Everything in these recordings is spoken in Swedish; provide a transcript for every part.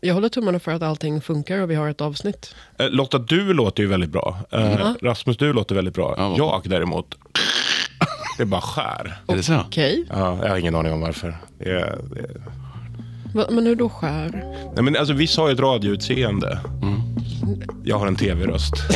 Jag håller tummarna för att allting funkar och vi har ett avsnitt. Eh, Lotta, du låter ju väldigt bra. Eh, Rasmus, du låter väldigt bra. Ja, vad- jag däremot, det är bara skär. Är det så? Okej, Ja, jag har ingen aning om varför. Det är, det är... Va- men hur då skär? Nej, men alltså, vissa har ju ett radioutseende. Jag har en tv-röst.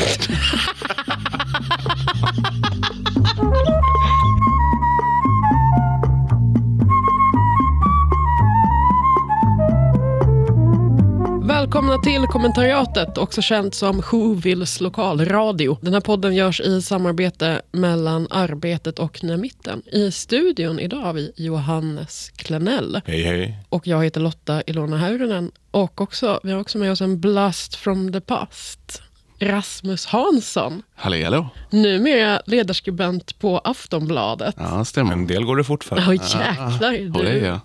Välkomna till kommentariatet, också känt som Whovilles lokalradio. Den här podden görs i samarbete mellan Arbetet och Nya Mitten. I studion idag har vi Johannes Klenell Hej, hej. och jag heter Lotta Ilona Häyrynen. Och också, vi har också med oss en blast from the past. Rasmus Hansson, Hallå, hallå. numera ledarskribent på Aftonbladet. Ja, stämmer. En del går det fort för. Oj jäklar. Du. Ja,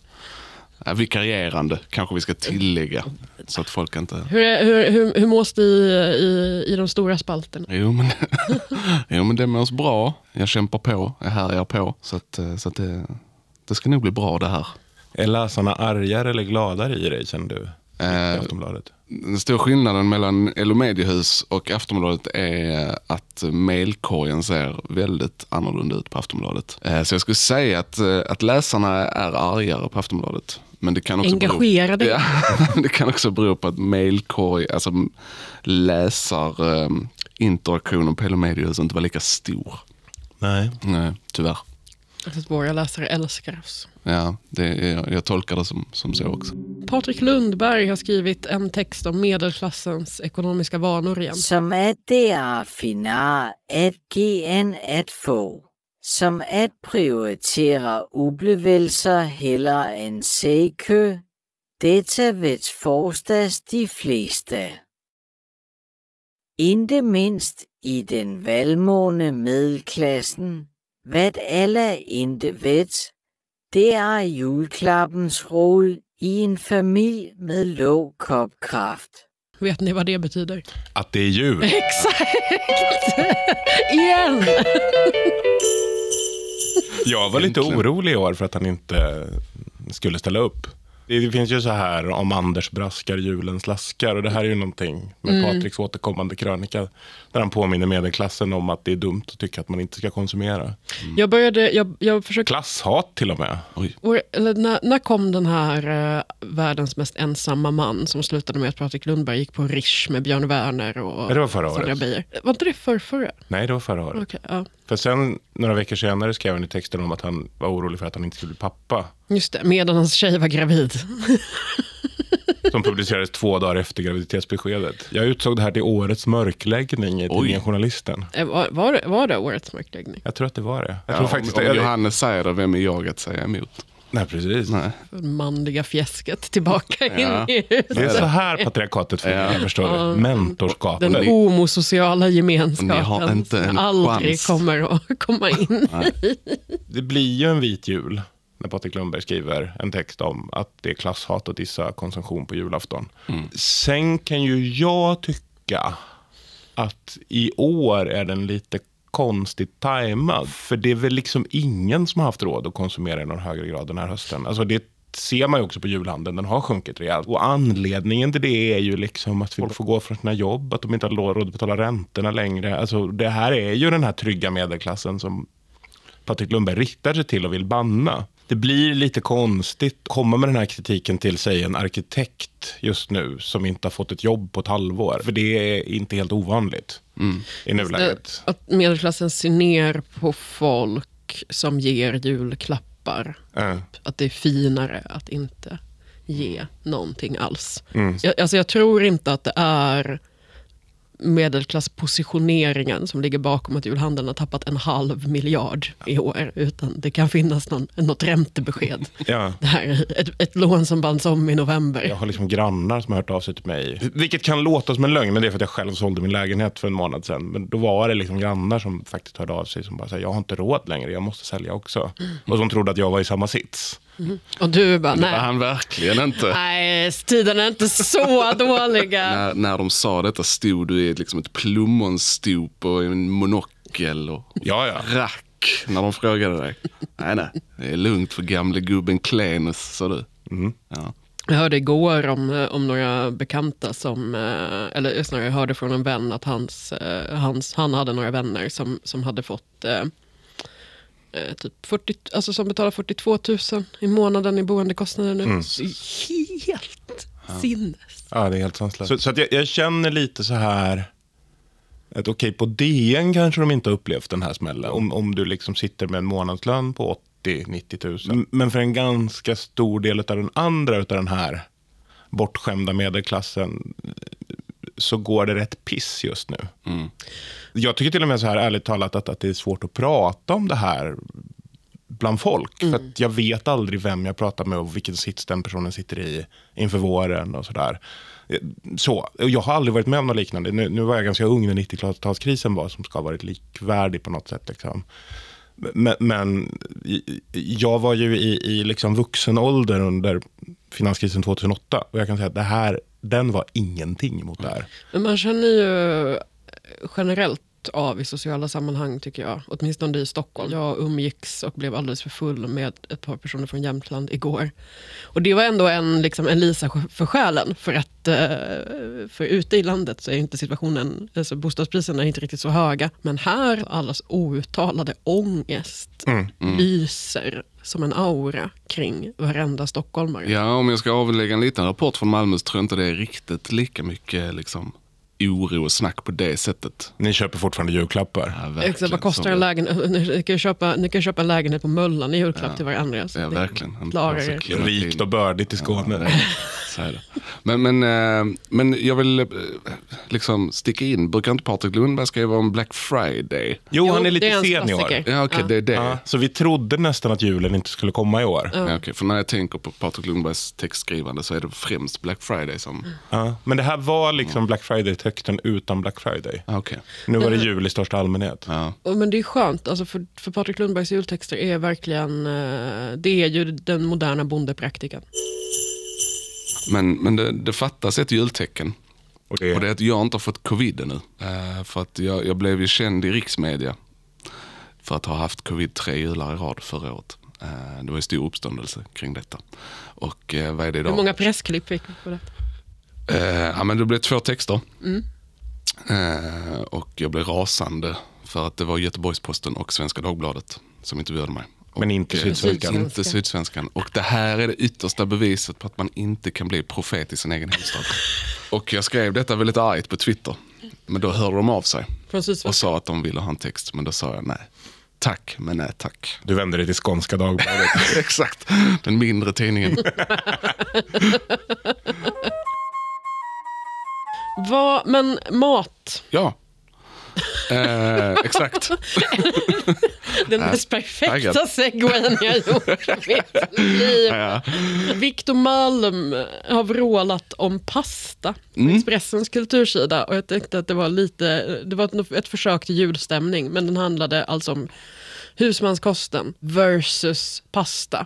vikarierande kanske vi ska tillägga. Så att folk inte... Hur, hur, hur, hur mås det i, i, i de stora spalterna? Jo men, jo, men det mås bra. Jag kämpar på. Jag härjar på. Så, att, eh, så att det, det ska nog bli bra det här. Är läsarna argare eller gladare i dig, känner du? Eh, Aftonbladet. Den stora skillnaden mellan LO Mediehus och Aftonbladet är att mailkorgen ser väldigt annorlunda ut på Aftonbladet. Eh, Så jag skulle säga att, eh, att läsarna är argare på Aftonbladet. Men det kan också Engagerade. Bero, ja, det kan också bero på att mailkorg, alltså läsar eh, interaktionen på LO Mediehus inte var lika stor. Nej. Nej, tyvärr. Att våra läsare älskar oss. Ja, det är, jag tolkar det som, som så också. Patrik Lundberg har skrivit en text om medelklassens ekonomiska vanor igen. som at det er finere at give end at få, som at prioritere ublevelser hellere end sækø, detta vet forstas de fleste. Inte minst i den velmående medelklassen, hvad alle inte vet, det er juleklappens roll i en familie med låg kopkraft. Vet ni vad det betyder? Att det är jul. Exakt! igen! Jag var lite orolig i år för att han inte skulle ställa upp. Det finns ju så här om Anders braskar julens laskar och det här är ju någonting med Patriks återkommande krönika där han påminner medelklassen om att det är dumt att tycka att man inte ska konsumera. Jag började, jag, jag försökte, Klasshat till och med. eller när, när kom den här eh, världens mest ensamma man som slutade med att Patrik Lundberg gick på Rish med Björn Werner och Ja, det var förra Sandra året. Beijer? Var inte det för förra? Nej, det var förra året. Okej, ja. För sen, några veckor senare, skrev han i texten om att han var orolig för att han inte skulle bli pappa. Just det, medan hans tjej var gravid. Som publicerades två dagar efter graviditetsbeskedet. Jag utsåg det här till årets mörkläggning i tidningen Journalisten. Eh, Var, var, det, var det årets mörkläggning? Jag tror att det var det. Jag Ja, tror faktiskt om, om det. Johannes säger det, vem är jag att säga emot? Nej, precis. Nej. Manliga fjäsket tillbaka in Ja. i huset. Det är så här patriarkatet funkar, Ja. förstår du. Mentorskapet. Den homosociala Ni gemenskapen har inte en som aldrig chans. kommer att komma in. Det blir ju en vit jul när Patrik Lundberg skriver en text om att det är klasshat och dissa konsumtion på julafton. Sen kan ju jag tycka att i år är den lite konstigt tajmad. För det är väl liksom ingen som har haft råd att konsumera i någon högre grad den här hösten. Alltså det ser man ju också på julhandeln, den har sjunkit rejält. Och anledningen till det är ju liksom att folk får gå från sina jobb, att de inte har råd att betala räntorna längre. Alltså det här är ju den här trygga medelklassen som Patrik Lundberg riktar sig till och vill banna. Det blir lite konstigt att komma med den här kritiken till, säg en arkitekt just nu som inte har fått ett jobb på ett halvår. För det är inte helt ovanligt i nuläget. Att medelklassen ser ner på folk som ger julklappar. Eh, Att det är finare att inte ge någonting alls. Mm. Jag, alltså jag tror inte att det är medelklasspositioneringen som ligger bakom att julhandeln har tappat en halv miljard i år. Utan det kan finnas någon, något räntebesked. ja. Det här är ett, ett lån som bands om i november. Jag har liksom grannar som har hört av sig till mig. Vilket kan låta som en lögn, men det är för att jag själv sålde min lägenhet för en månad sedan. Men då var det liksom grannar som faktiskt hörde av sig som bara sa, jag har inte råd längre, jag måste sälja också. Och som trodde att jag var i samma sits. Och du bara, Det var nej, han verkligen inte. nej tiden är inte så dåliga. När, när de sa detta stod du i liksom ett plommonstop och en monokel och Ja, ja. rack när de frågade dig. Nej, nej, det är lugnt för gamle gubben Klenus, sa du. Mm. Ja. Jag hörde igår om, eh, om några bekanta som, eh, eller snarare jag hörde från en vän att hans, eh, hans, han hade några vänner som, som hade fått eh, typ 40, alltså som betalar 42 000 i månaden i boendekostnader nu. Mm. Så helt sinnes. Ja, det är helt sanslöst. Så, så att jag, jag känner lite så här, att okej, på DN kanske de inte har upplevt den här smällen. Om, om du liksom sitter med en månadslön på 80-90 000. Men för en ganska stor del av den andra av den här bortskämda medelklassen så går det rätt piss just nu. Jag tycker till och med så här ärligt talat att, att det är svårt att prata om det här bland folk. För att jag vet aldrig vem jag pratar med och vilken sits den personen sitter i inför våren och sådär. Så, och jag har aldrig varit med om något liknande. Nu, nu var jag ganska ung när 90-talskrisen var, som ska ha varit likvärdig på något sätt. Liksom. Men, men jag var ju i, i liksom vuxen ålder under finanskrisen 2008. Och jag kan säga att det här, den var ingenting mot det här. Men man känner ju generellt av i sociala sammanhang tycker jag. Åtminstone i Stockholm. Jag umgicks och blev alldeles för full med ett par personer från Jämtland igår. Och det var ändå en, liksom, en Lisa för själen. För att eh, för ute i landet så är inte situationen, alltså bostadspriserna är inte riktigt så höga. Men här, allas outtalade ångest lyser som en aura kring varenda stockholmare. Ja, om jag ska avlägga en liten rapport från Malmö så tror jag inte det är riktigt lika mycket liksom, oro och snack på det sättet. Ni köper fortfarande julklappar. Ja. Exakt, vad kostar en lägenhet? Ni kan, köpa, ni kan köpa en lägenhet på Möllan i julklapp till varandra. Så Ja, verkligen. En klarar Rikt och bördigt i Skåne. Ja, så är det. Men, men, eh, men jag vill eh, liksom sticka in, brukar inte Patrik Lundberg skriva om Black Friday? Jo, han är lite det är en sen i år. klassiker. Ja, det är det. Ja, så vi trodde nästan att julen inte skulle komma i år. Ja, okej, för när jag tänker på Patrik Lundbergs textskrivande så är det främst Black Friday som... Ja, men det här var liksom Black Friday-texten utan Black Friday. Ja, Okej. Nu var det jul i största allmänhet. Ja. Men det är skönt, alltså för, för Patrik Lundbergs jultexter är verkligen, eh, det är ju den moderna bondepraktiken. Men, men det, det fattas ett jultecken. Och det, Och det är att jag inte har fått covid ännu. Eh, för att jag, jag blev ju känd i riksmedia för att ha haft covid tre jular i rad förra året. Eh, det var ju stor uppståndelse kring detta. Och vad är det idag? Hur många pressklipp fick vi på det? Eh, ja, men det blev två texter. Eh, och jag blev rasande för att det var Göteborgs-Posten och Svenska Dagbladet som intervjuade mig. Men inte Och, eh, Sydsvenskan. Inte Sydsvenskan. Och det här är det yttersta beviset på att man inte kan bli profet i sin egen hemstad. och jag skrev detta väldigt argt på Twitter. Men då hörde de av sig och sa att de ville ha en text. Men då sa jag nej. Tack, men nej tack. Du vände dig till Skånska Dagbladet. Exakt, den mindre tidningen. Vad, men mat, Ja, eh, exakt. den mest perfekta segwayen jag gjort i mitt liv. Ja. Victor Malm har vrålat om pasta på Mm. Expressens kultursida. Och jag tänkte att det var lite, det var ett, ett försök till julstämning. Men den handlade alltså om husmanskosten versus pasta.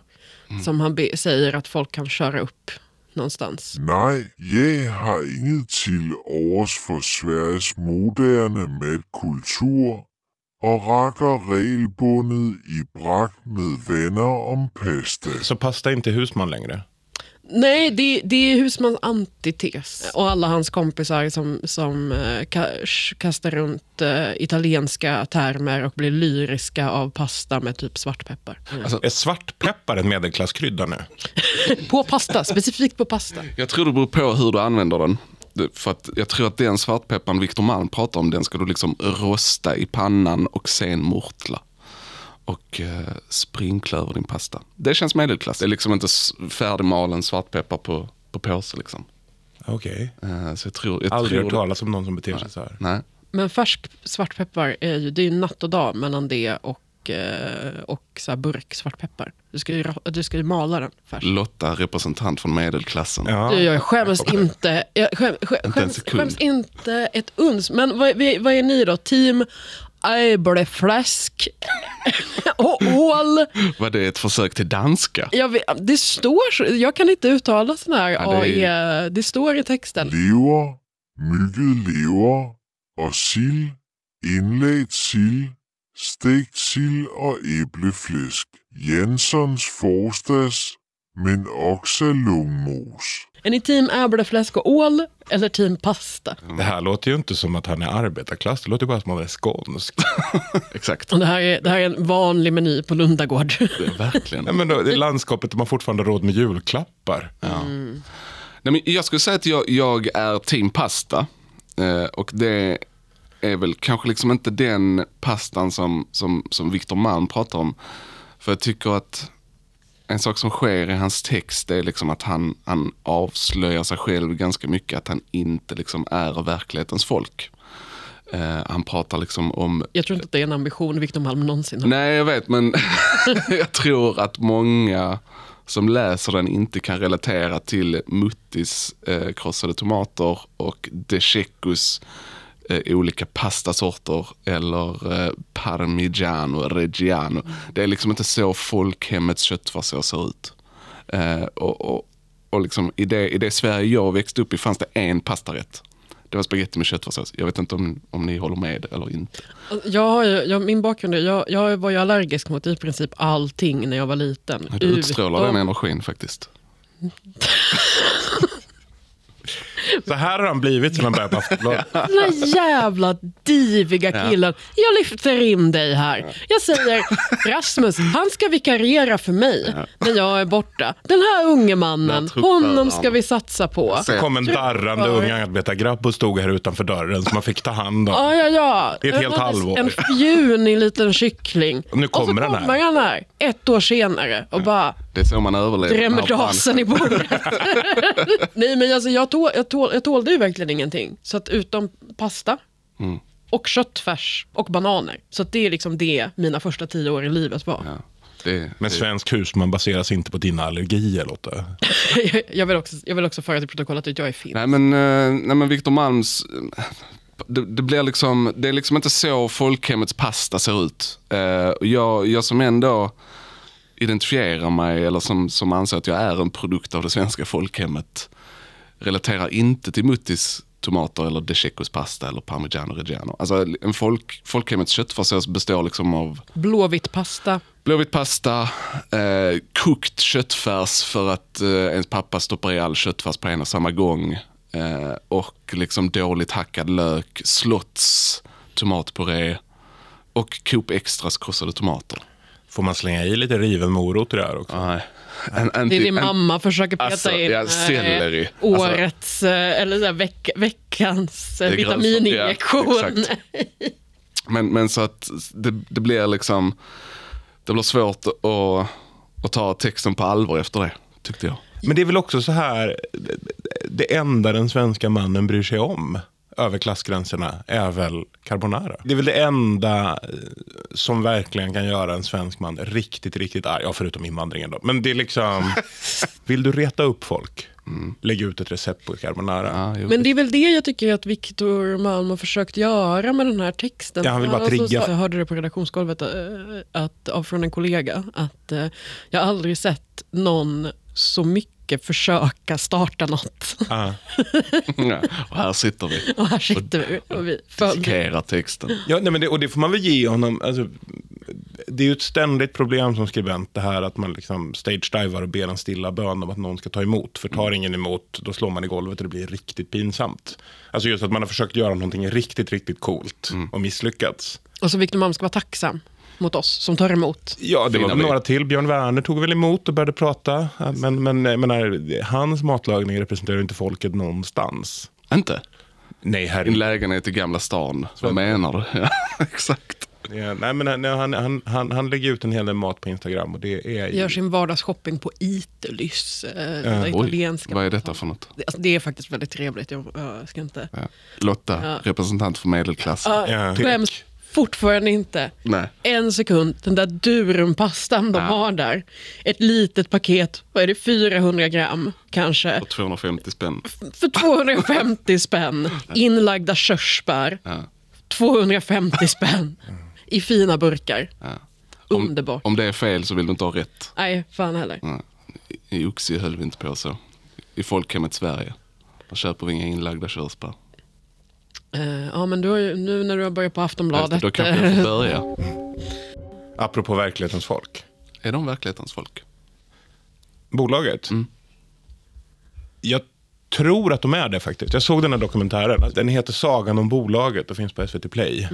Mm. Som han säger att folk kan köra upp någonstans. Nej, jeg har inget til overs for Sveriges moderne madkultur og rakker regelbundet i brak med venner om pasta. Så pasta är inte husman längre. Nej, det, det är husmans antites. Och alla hans kompisar som, som eh, ka- kastar runt eh, italienska termer och blir lyriska av pasta med typ svartpeppar. Alltså, Är svartpeppar en medelklasskrydda nu? På pasta, specifikt på pasta. Jag tror det beror på hur du använder den. För att jag tror att den svartpepparn Victor Malm pratar om, den ska du liksom rosta i pannan och sen mortla. Och eh, sprinkla över din pasta. Det känns medelklass. Det är liksom inte färdigmalen svartpeppar på, på påse liksom. Okej. Eh, så jag tror... Jag Aldrig tror hört talas om någon som beter sig så här. Nej. Men färsk svartpeppar är ju, det är ju natt och dag mellan det och, eh, och så här burk svartpeppar. Du ska ju, du ska ju mala den färsk. Lotta, representant från medelklassen. Ja. Du, jag skäms inte. Jag skäm, skäm, en skäms, sekund. skäms inte ett uns. Men vad, vad är ni då? Team äblefläsk och ål. Var det ett försök till danska? Jag, vet, det står så, jag kan inte uttala sån här Ja, det det, är- det står i texten. Lever, mygget lever og sild, indlagt sild, stegt sild og æbleflæsk. Janssons forstads men också lungmos. Är ni team äblefläsk och ål eller team pasta? Det här låter ju inte som att han är arbetarklass. Det låter bara som att han är skånsk. Exakt. Och det, här är, det här är en vanlig meny på Lundagård. Det är verkligen. Nej, men då, det är landskapet där man fortfarande har råd med julklappar. Nej, men jag skulle säga att jag, jag är team pasta. Eh, och det är väl kanske liksom inte den pastan som, som, som Victor Malm pratar om. För jag tycker att en sak som sker i hans text är liksom att han, han avslöjar sig själv ganska mycket. Att han inte liksom är verklighetens folk. Eh, han pratar liksom om Jag tror inte att det är en ambition Victor Malm någonsin har. Nej, jag vet, men jag tror att många som läser den inte kan relatera till Muttis eh, krossade tomater och De Checos eh, olika pastasorter eller eh, parmigiano, reggiano. Det är liksom inte så folkhemmets köttfärssås ser ut. Eh, och och, och liksom i, det, I det Sverige jag växte upp i fanns det en pastarätt. Det var spaghetti med köttfärssås. Jag vet inte om, om ni håller med eller inte. Jag, jag, min bakgrund är, jag, jag var ju allergisk mot i princip allting när jag var liten. Du utstrålar den Utom- energin faktiskt. Så här har han blivit sedan han började på Aftonbladet. Den här jävla diviga killen. Jag lyfter in dig här. Jag säger Rasmus, han ska vikariera för mig när jag är borta. Den här unge mannen, honom ska vi satsa på. Se. kom en darrande ung arbetargrabb och stod här utanför dörren som man fick ta hand om. Ja, ja, ja. Det är ett helt En- halvår. En fjunig liten kyckling. Och nu kommer och så den här. kommer han här ett år senare och bara Det är så man överlever. drämmer dasen i bordet. Nej men alltså jag, tål, jag, tål, jag tålde ju verkligen ingenting. Så att utom pasta Mm. och köttfärs och bananer. Så att det är liksom det mina första tio år i livet var. Ja, det, Men det, svensk husman baseras inte på dina allergier Lotta. jag, vill också, jag vill också föra till protokollet att jag är fin. nej, men, eh, nej men Victor Malms, det, det, blir liksom, det är liksom inte så folkhemmets pasta ser ut. Eh, och jag, jag som ändå identifierar mig eller som, som anser att jag är en produkt av det svenska folkhemmet relaterar inte till Muttis tomater eller De Checos pasta eller Parmigiano Reggiano. Alltså en folk, folkhemmets köttfärssås består liksom av Blåvitt pasta. Blåvitt pasta, eh, kokt köttfärs för att eh, ens pappa stoppar i all köttfärs på en och samma gång. Eh, och liksom dåligt hackad lök, slotts, tomatpuré och Coop Extras krossade tomater. Får man slänga i lite riven morot i det här också? Nej. En, en, Det är din en- mamma försöker peta Alltså, in ja. Alltså- årets, eh, eller så här, veck, veckans eh, vitamininjektion. ja. Men, men så att det, det blir liksom, det blir svårt att, att ta texten på allvar efter det, tyckte jag. Men det är väl också så här, det enda den svenska mannen bryr sig om över klassgränserna är väl carbonara. Det är väl det enda eh, som verkligen kan göra en svensk man riktigt, riktigt arg. Ja, förutom invandringen då. Men det är liksom, vill du reta upp folk? Lägg ut ett recept på carbonara. Ja. Men det är väl det jag tycker att Victor Malm har försökt göra med den här texten. Ja, han vill bara Alltså, trigga. så- Jag hörde det på redaktionsgolvet eh, att, av från en kollega att eh, jag har aldrig sett någon så mycket försöka starta något. Ah. Ja, och här sitter vi Och här sitter vi och vi dissekerar texten. Ja, nej, men det, och det får man väl ge honom. Alltså, det är ju ett ständigt problem som skribent det här att man liksom stage-divar och ber en stilla bön om att någon ska ta emot. För tar ingen emot, då slår man i golvet och det blir riktigt pinsamt. Alltså just att man har försökt göra någonting riktigt, riktigt coolt och misslyckats. Och så Victor Malm ska vara tacksam mot oss som tar emot. Ja, det var några till. Björn Werner tog väl emot och började prata. Men, men menar, hans matlagning representerar ju inte folket någonstans. Inte? Nej, En herregud. lägenhet i Gamla stan. Vad menar du? Ja, exakt. Ja, nej, men han, han, han, han lägger ut en hel del mat på Instagram och det är... Gör sin vardagsshopping på Italys. Eh, det Oj, italienska. vad är detta för något? Det, alltså, det är faktiskt väldigt trevligt. Jag, jag ska inte... Ja. Lotta, Ja. representant för medelklassen. Ja. Fortfarande inte. Nej. En sekund, den där durumpastan de har där. Ett litet paket, vad är det, 400 gram kanske. För 250 spänn. För 250 spänn. Inlagda körsbär, Ja. 250 spänn. I fina burkar. Ja. Om, Underbart. om det är fel så vill du inte ha rätt. Nej, fan heller. Ja. I Oxie höll vi inte på så. I folkhemmet Sverige. Där köper vi inga inlagda körsbär. Eh, ja, men du har ju, nu när du har börjat på Aftonbladet. Då kanske jag får börja. Apropå verklighetens folk. Är de verklighetens folk? Bolaget? Jag tror att de är det faktiskt. Jag såg den här dokumentären. Den heter Sagan om bolaget och finns på SVT Play.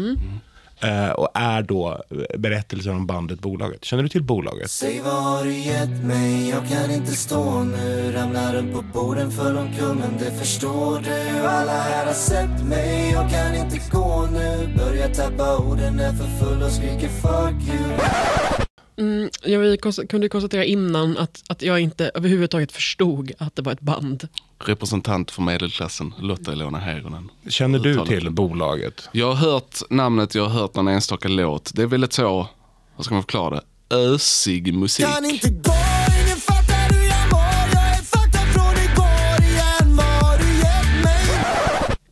Eh, och är då eh, berättelsen om bandet Bolaget. Känner du till Bolaget? Säg vad har du gett mig? Jag kan inte stå nu Ramlar upp på borden för omkull men det förstår du Alla här har sett mig, jag kan inte gå nu Börjar tappa orden, är för full och skriker fuck you Mm, jag vi kunde konstatera innan att, att jag inte överhuvudtaget förstod att det var ett band. Representant för medelklassen, Lotta Ilona Heronen. Känner du Uttalat. till Bolaget? Jag har hört namnet, jag har hört någon enstaka låt. Det är väldigt så, vad ska man förklara det? Ösig musik.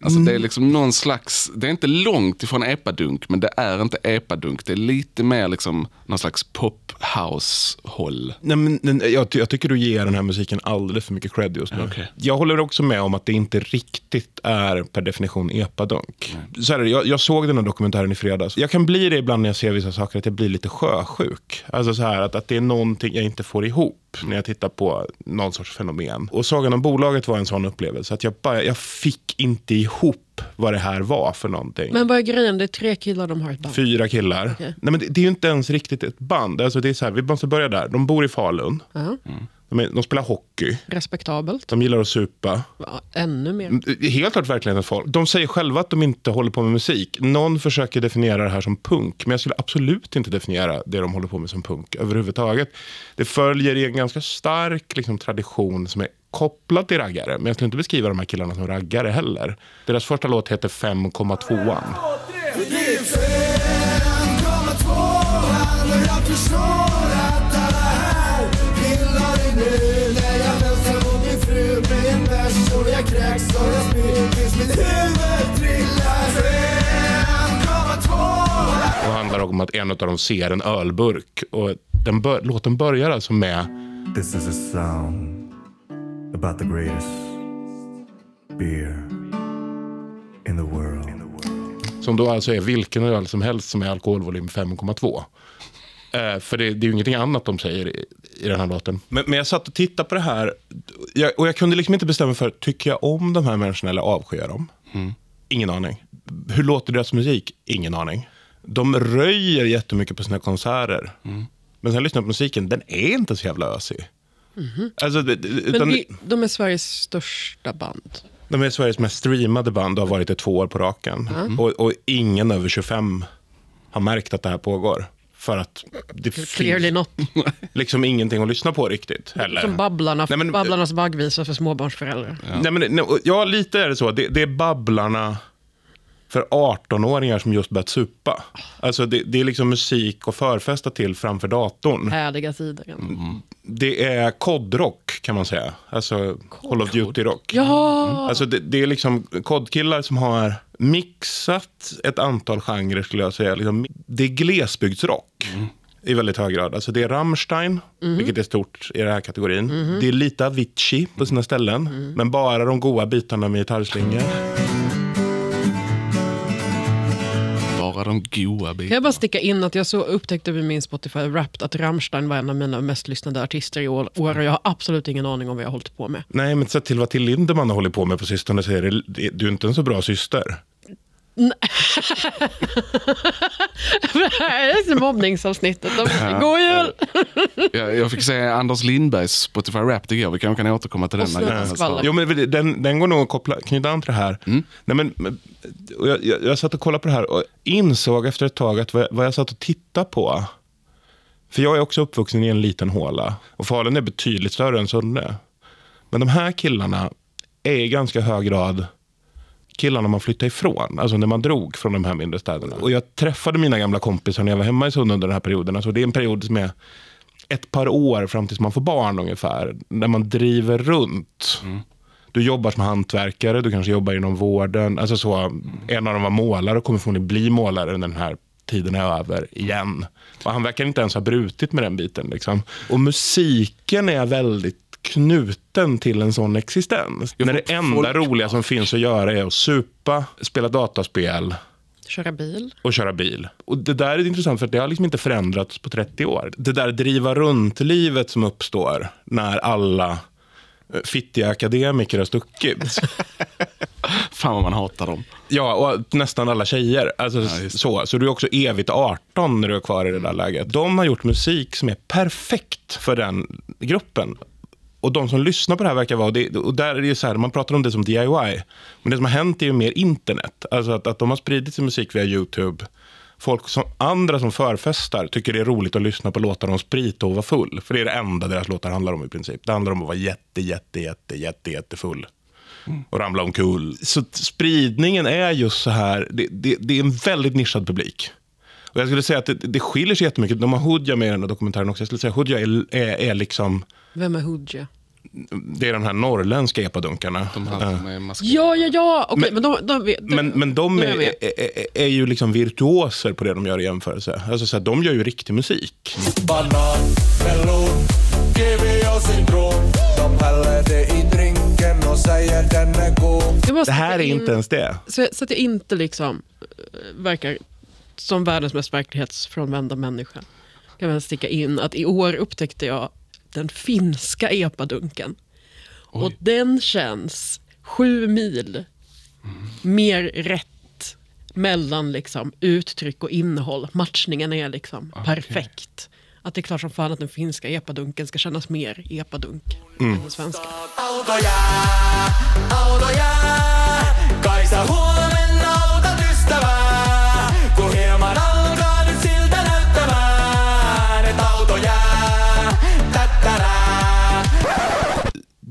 Alltså det är liksom någon slags, det är inte långt ifrån epadunk, men det är inte epadunk. Det är lite mer liksom någon slags pop house håll. Nej, men, jag, jag tycker du ger den här musiken alldeles för mycket cred just nu. Okej. Jag håller också med om att det inte riktigt är per definition epadunk. Så här, jag, jag såg den här dokumentären i fredags. Jag kan bli det ibland när jag ser vissa saker, att jag blir lite sjösjuk. Alltså så här, att, att det är någonting jag inte får ihop när jag tittar på någon sorts fenomen. Och Sagan om bolaget var en sån upplevelse. Att jag, bara, jag fick inte ihop vad det här var för någonting. Men vad är grejen? Det är tre killar de har ett band. Fyra killar. Okej. Nej, men det, det är ju inte ens riktigt ett band. Alltså det är så här, vi måste börja där. De bor i Falun. Ja, De, är, de spelar hockey. respektabelt. De gillar att supa. Ja, ännu mer. Är Helt klart verklighetens folk. De säger själva att de inte håller på med musik. Någon försöker definiera det här som punk. Men jag skulle absolut inte definiera det de håller på med som punk överhuvudtaget. Det följer i en ganska stark liksom, tradition som är kopplad till raggare. Men jag skulle inte beskriva de här killarna som raggare heller. Deras första låt heter 5,2an. Det och handlar om att en av dem ser en ölburk. Och den bör, låten börjar alltså med This is a sound about the greatest beer in the world. Som då alltså är vilken öl som helst som är alkoholvolym 5,2. Eh, för det, det är ju ingenting annat de säger i, i den här låten. Men, men jag satt och tittade på det här jag, och jag kunde liksom inte bestämma för, tycker jag om de här människorna eller avskyr jag dem? Ingen aning. Hur låter deras musik? Ingen aning. De röjer jättemycket på sina konserter. Men sen lyssnar jag på musiken, den är inte så jävla ösig. Alltså, det- det- Men utan, vi, de är Sveriges största band. de är Sveriges mest streamade band och har varit det två år på raken. Och, och ingen över 25 har märkt att det här pågår. För att det Clearly finns not. liksom ingenting att lyssna på riktigt. Heller. Som Babblarna, Nej, men- Babblarnas vaggvisa för småbarnsföräldrar. Nej, men, nej, ja, lite är det så. Det, det är Babblarna för 18-åringar som just börjat supa. Alltså det, det är liksom musik och förfesta till framför datorn. Härliga sidor. Det är kodrock kan man säga. Alltså Call of Duty-rock. Ja! Alltså det, det är liksom kodkillar som har mixat ett antal genrer skulle jag säga. Liksom, det är glesbygdsrock i väldigt hög grad. Alltså det är Rammstein, vilket är stort i den här kategorin. Det är lite Avicii på sina ställen, men bara de goda bitarna med gitarrslingor. De goa Kan bitarna. jag bara sticka in att jag så upptäckte vid min Spotify Wrapped att Rammstein var en av mina mest lyssnade artister i år och jag har absolut ingen aning om vad jag har hållit på med. Nej, men sett till vad till Lindemann har hållit på med på sistone så är det, du är inte en så bra syster. Det här är mobbningsavsnittet. God jul! Jag, jag fick se Anders Lindbergs Spotify Rap igår. Vi kanske kan återkomma till den. När. Jo, men den, den går nog att koppla, knyta an till det här. Nej, men, jag, jag, jag satt och kollade på det här och insåg efter ett tag att vad, vad jag satt och tittade på. För jag är också uppvuxen i en liten håla. Och Falun är betydligt större än Sunne. Men de här killarna är i ganska hög grad killarna man flyttade ifrån. Alltså när man drog från de här mindre städerna. Och jag träffade mina gamla kompisar när jag var hemma i Sunne under den här perioden. Alltså det är en period som är ett par år fram tills man får barn ungefär. När man driver runt. Du jobbar som hantverkare, du kanske jobbar inom vården. Alltså så, en av dem var målare och kommer förmodligen bli målare när den här tiden är över igen. Och han verkar inte ens ha brutit med den biten. Liksom. Och musiken är väldigt knuten till en sån existens. Jo, när det enda folk- roliga som finns att göra är att supa, spela dataspel Köra bil. och köra bil. Och det där är intressant för att det har liksom inte förändrats på 30 år. Det där driva runt-livet som uppstår när alla eh, fittiga akademiker har stuckit. Fan vad man hatar dem. Ja, och nästan alla tjejer. Alltså, så. så du är också evigt 18 när du är kvar i det där läget. De har gjort musik som är perfekt för den gruppen. Och de som lyssnar på det här verkar vara, och det, och där är det så här, man pratar om det som DIY. Men det som har hänt är ju mer internet. Alltså att, att de har spridit sin musik via YouTube. Folk som, andra som förfestar tycker det är roligt att lyssna på låtar om sprit och vara full. För det är det enda deras låtar handlar om i princip. Det handlar om att vara jätte, jätte, jätte, jätte, jättefull. Och ramla omkull. Så spridningen är just så här, det, det, det är en väldigt nischad publik. Och jag skulle säga att det, det skiljer sig jättemycket. De har Hooja med i den här dokumentären också. Jag skulle säga Hooja är, är, är liksom, Vem är Hooja? det är de här norrländska epadunkarna. De här Ja. som är masker. Ja, ja, ja. Okej, Men- men, de, de, de, Men, men de är är, är, ju liksom virtuoser på det de gör i jämförelse. Alltså så här, de gör ju riktig musik. Banan, melon, och citron De häller det i drinken och säger den är god Det här är in- inte ens det. Så, så att jag inte liksom eh, verkar som världens mest verklighetsfrånvända människa. Kan väl sticka in att i år upptäckte jag den finska epadunken. Och den känns sju mil mer rätt mellan liksom uttryck och innehåll. Matchningen är liksom perfekt. Att det är klart som fan att den finska epadunken ska kännas mer epadunk än den svenska. Autoja, autoja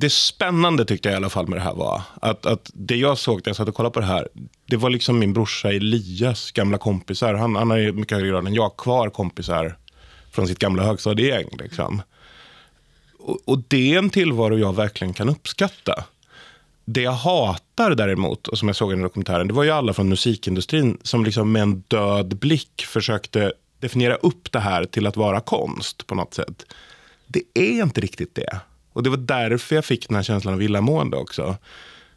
Det spännande tyckte jag i alla fall med det här var att, att det jag såg när jag satt och kollade på det här, det var liksom min brorsa Elias gamla kompisar. Han, han har ju mycket högre grad än jag kvar kompisar från sitt gamla högstadiegäng. Liksom. Och, och det är en tillvaro jag verkligen kan uppskatta. Det jag hatar däremot, och som jag såg i den dokumentären, det var ju alla från musikindustrin som liksom med en död blick försökte definiera upp det här till att vara konst på något sätt. Det är inte riktigt det. Och det var därför jag fick den här känslan av illamående också.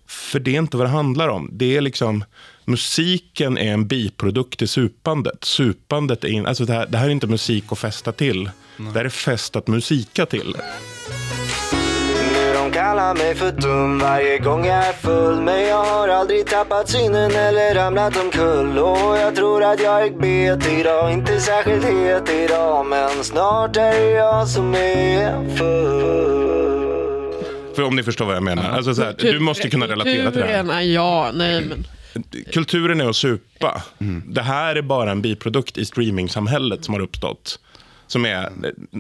För det är inte vad det handlar om. Det är liksom, musiken är en biprodukt till supandet. Supandet är in, alltså det, här, det här är inte musik att festa till. Det här är fest att musika till. Kallar mig för dum varje gång jag är full Men jag har aldrig tappat synen eller ramlat omkull Och jag tror att jag gick bet idag, inte särskilt het idag Men snart är det jag som är full För om ni förstår vad jag menar. Alltså så här, du måste kunna relatera till det här. Kulturen är- Ja, nej men. Kulturen är att supa. Det här är bara en biprodukt i streamingsamhället som har uppstått. Som är eh,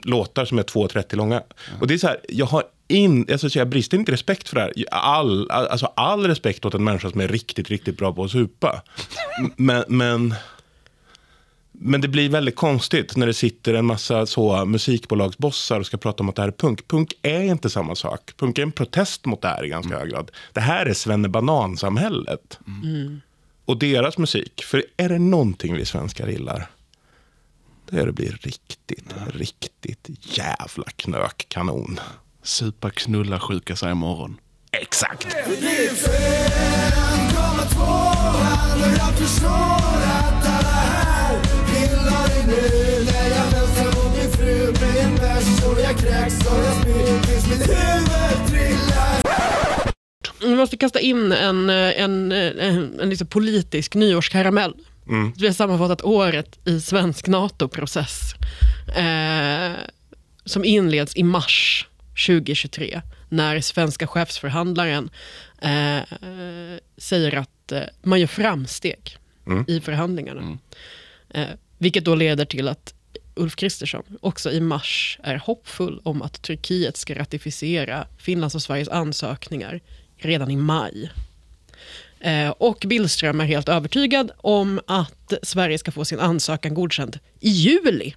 låtar som är 2.30 långa. Och det är så här, jag har in, alltså, så jag brister inte respekt för det här. All, alltså, all respekt åt en människa som är riktigt, riktigt bra på att supa. Men, men, men det blir väldigt konstigt när det sitter en massa så musikbolagsbossar och ska prata om att det här är punk. Punk är inte samma sak. Punk är en protest mot det här i ganska hög grad. Det här är svennebanansamhället. Och deras musik. För är det någonting vi svenskar gillar, då är det blir riktigt, riktigt jävla knökkanon. Supa, knulla, sjuka sig imorgon. Exakt! Vi måste kasta in en, eh, en, en, en liksom politisk nyårskaramell. Vi har sammanfattat året i svensk NATO-process. Eh, som inleds i mars 2023. När svenska chefsförhandlaren eh, säger att eh, man gör framsteg i förhandlingarna. Eh, vilket då leder till att Ulf Kristersson också i mars är hoppfull om att Turkiet ska ratificera Finlands och Sveriges ansökningar redan i maj. Eh, och Billström är helt övertygad om att Sverige ska få sin ansökan godkänd i juli.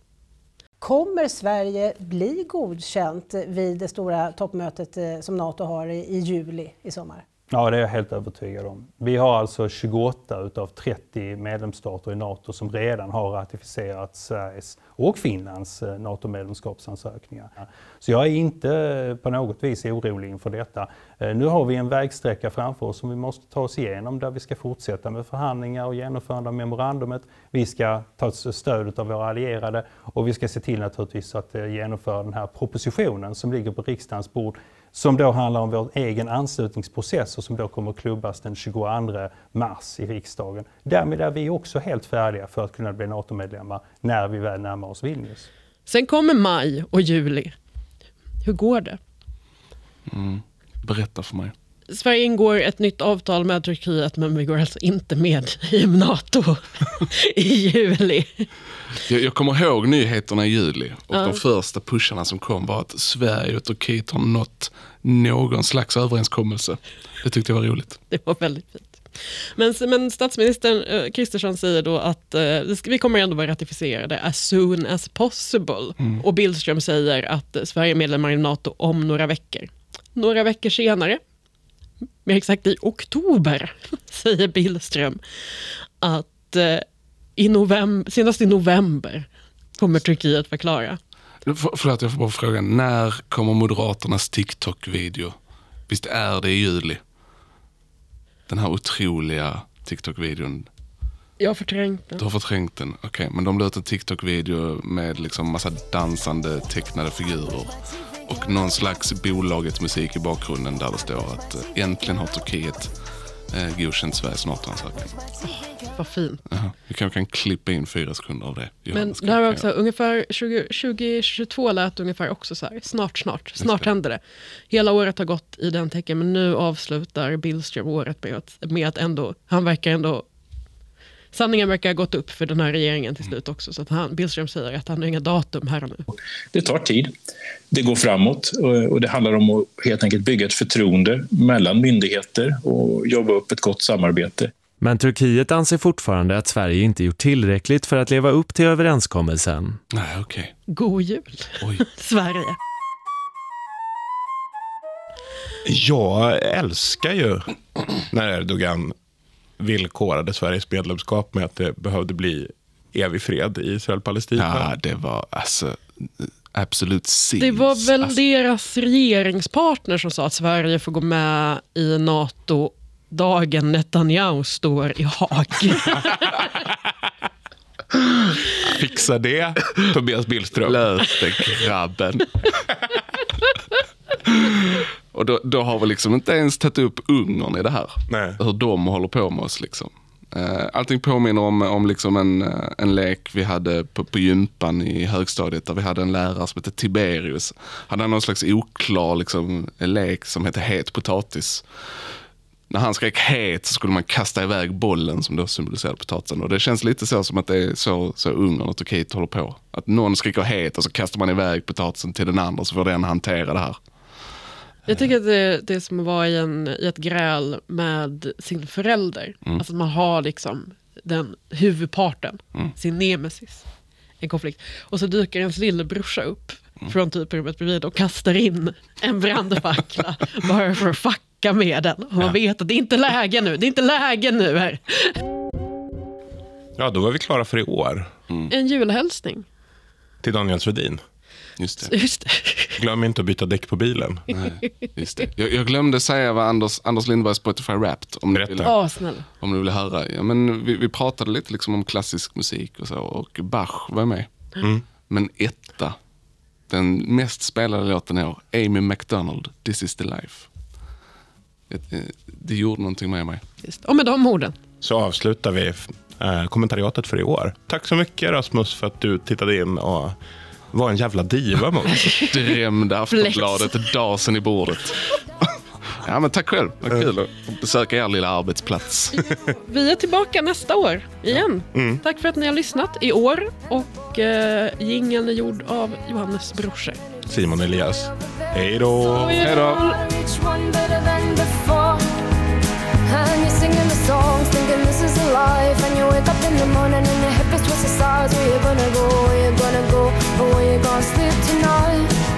Kommer Sverige bli godkänt vid det stora toppmötet eh, som Nato har i juli i sommar? Ja, det är jag helt övertygad om. Vi har alltså 28 utav 30 medlemsstater i NATO som redan har ratificerat Sveriges och Finlands eh, NATO-medlemskapsansökningar. Så jag är inte eh, på något vis orolig inför detta. Eh, nu har vi en vägsträcka framför oss som vi måste ta oss igenom där vi ska fortsätta med förhandlingar och genomförande av memorandumet. Vi ska ta stöd av våra allierade och vi ska se till naturligtvis att genomföra den här propositionen som ligger på riksdagens bord som då handlar om vår egen anslutningsprocess och som då kommer att klubbas den 22 mars i riksdagen. Därmed är vi också helt färdiga för att kunna bli NATO-medlemmar när vi väl närmar oss Vilnius. Sen kommer maj och juli. Hur går det? Berätta för mig. Sverige ingår ett nytt avtal med Turkiet men vi går alltså inte med i NATO i juli. Jag, jag kommer ihåg nyheterna i juli och Ja. de första pusharna som kom var att Sverige och Turkiet har nått någon slags överenskommelse. Det tyckte jag var roligt. Det var väldigt fint. Men, men statsministern eh, Kristersson säger då att eh, vi kommer ändå vara ratificerade as soon as possible. Och Billström säger att eh, Sverige är medlemmar i NATO om några veckor. Några veckor senare, mer exakt i oktober, säger Billström att eh, i november, senast i november kommer Turkiet förklara. För, förlåt, jag får bara fråga. När kommer Moderaternas TikTok-video? Visst är det i juli? Den här otroliga TikTok-videon. Jag har förträngt den. Du har förträngt den. Okej, men de la ut en TikTok-video med liksom massa dansande tecknade figurer. Och någon slags bolagets musik i bakgrunden där det står att eh, äntligen har Turkiet eh, godkänt Sveriges NATO-ansökan. Vad fint. Vi kanske kan klippa in fyra sekunder av det. Men Johannes, det här var också jag- ungefär 20, 2022 lät det ungefär också så här. Snart, snart, snart händer det. Hela året har gått i den tecken men nu avslutar Billström året med att, med att ändå, han verkar ändå Sanningen verkar ha gått upp för den här regeringen till slut också. Så att han, Billström säger att han har inga datum här och nu. Det tar tid. Det går framåt och och det handlar om att helt enkelt bygga ett förtroende mellan myndigheter och jobba upp ett gott samarbete. Men Turkiet anser fortfarande att Sverige inte gjort tillräckligt för att leva upp till överenskommelsen. Nej, okej. God jul, Oj. Sverige. Jag älskar ju när Erdogan villkorade Sveriges medlemskap med att det behövde bli evig fred i Israel-Palestina. Ja, det var alltså absolut sins. Det var väl alltså, deras regeringspartner som sa att Sverige får gå med i NATO dagen Netanyahu står i Haag. Fixa det, Tobias Billström. Lös det grabben. Och då, då har vi liksom inte ens tagit upp Ungern i det här. Nej. Hur de håller på med oss liksom. Eh, Allting påminner om, om liksom en, eh, en lek vi hade på, på gympan i högstadiet där vi hade en lärare som hette Tiberius. Han hade någon slags oklar liksom, lek som hette het potatis. När han skrek het så skulle man kasta iväg bollen som då symboliserade potatisen. Och det känns lite så som att det är så, så Ungern och Turkiet håller på. Att någon skriker het och så kastar man iväg potatisen till den andra så får den hantera det här. Jag tycker att det, det är som att vara i, en, i ett gräl med sin förälder. Mm. Alltså att man har liksom den huvudparten, Mm. sin nemesis, en konflikt. Och så dyker ens lillebrorsa upp Mm. från typ rummet bredvid och kastar in en brandfackla bara för att fucka med den. Och man vet att det är inte läge nu, det är inte läge nu här. Ja, då var vi klara för i år. En julhälsning. Till Daniel Svedin. Just det. Just det. Glöm inte att byta däck på bilen. Nej, just det. Jag, jag glömde säga vad Anders, Anders Lindberg Spotify Wrapped. Om ni, vill, snälla. om ni vill höra. Ja, men vi, vi pratade lite liksom om klassisk musik och så. Och Bach var med. Mm. Men etta, den mest spelade låten i år, Amy McDonald, This is the life. Det, eh, det gjorde någonting med mig. Just. Och med de orden. Så avslutar vi eh, kommentariatet för i år. Tack så mycket Rasmus för att du tittade in och var en jävla diva mot. Drömde Aftonbladet dasen i bordet. Ja, men tack själv. Vad mm. kul att besöka er lilla arbetsplats. Vi är tillbaka nästa år igen. Mm. Tack för att ni har lyssnat i år. Och eh, jingeln är gjord av Johannes Brorse. Simon Elias. Hej då! Hej då! And boy, you're gonna slip tonight?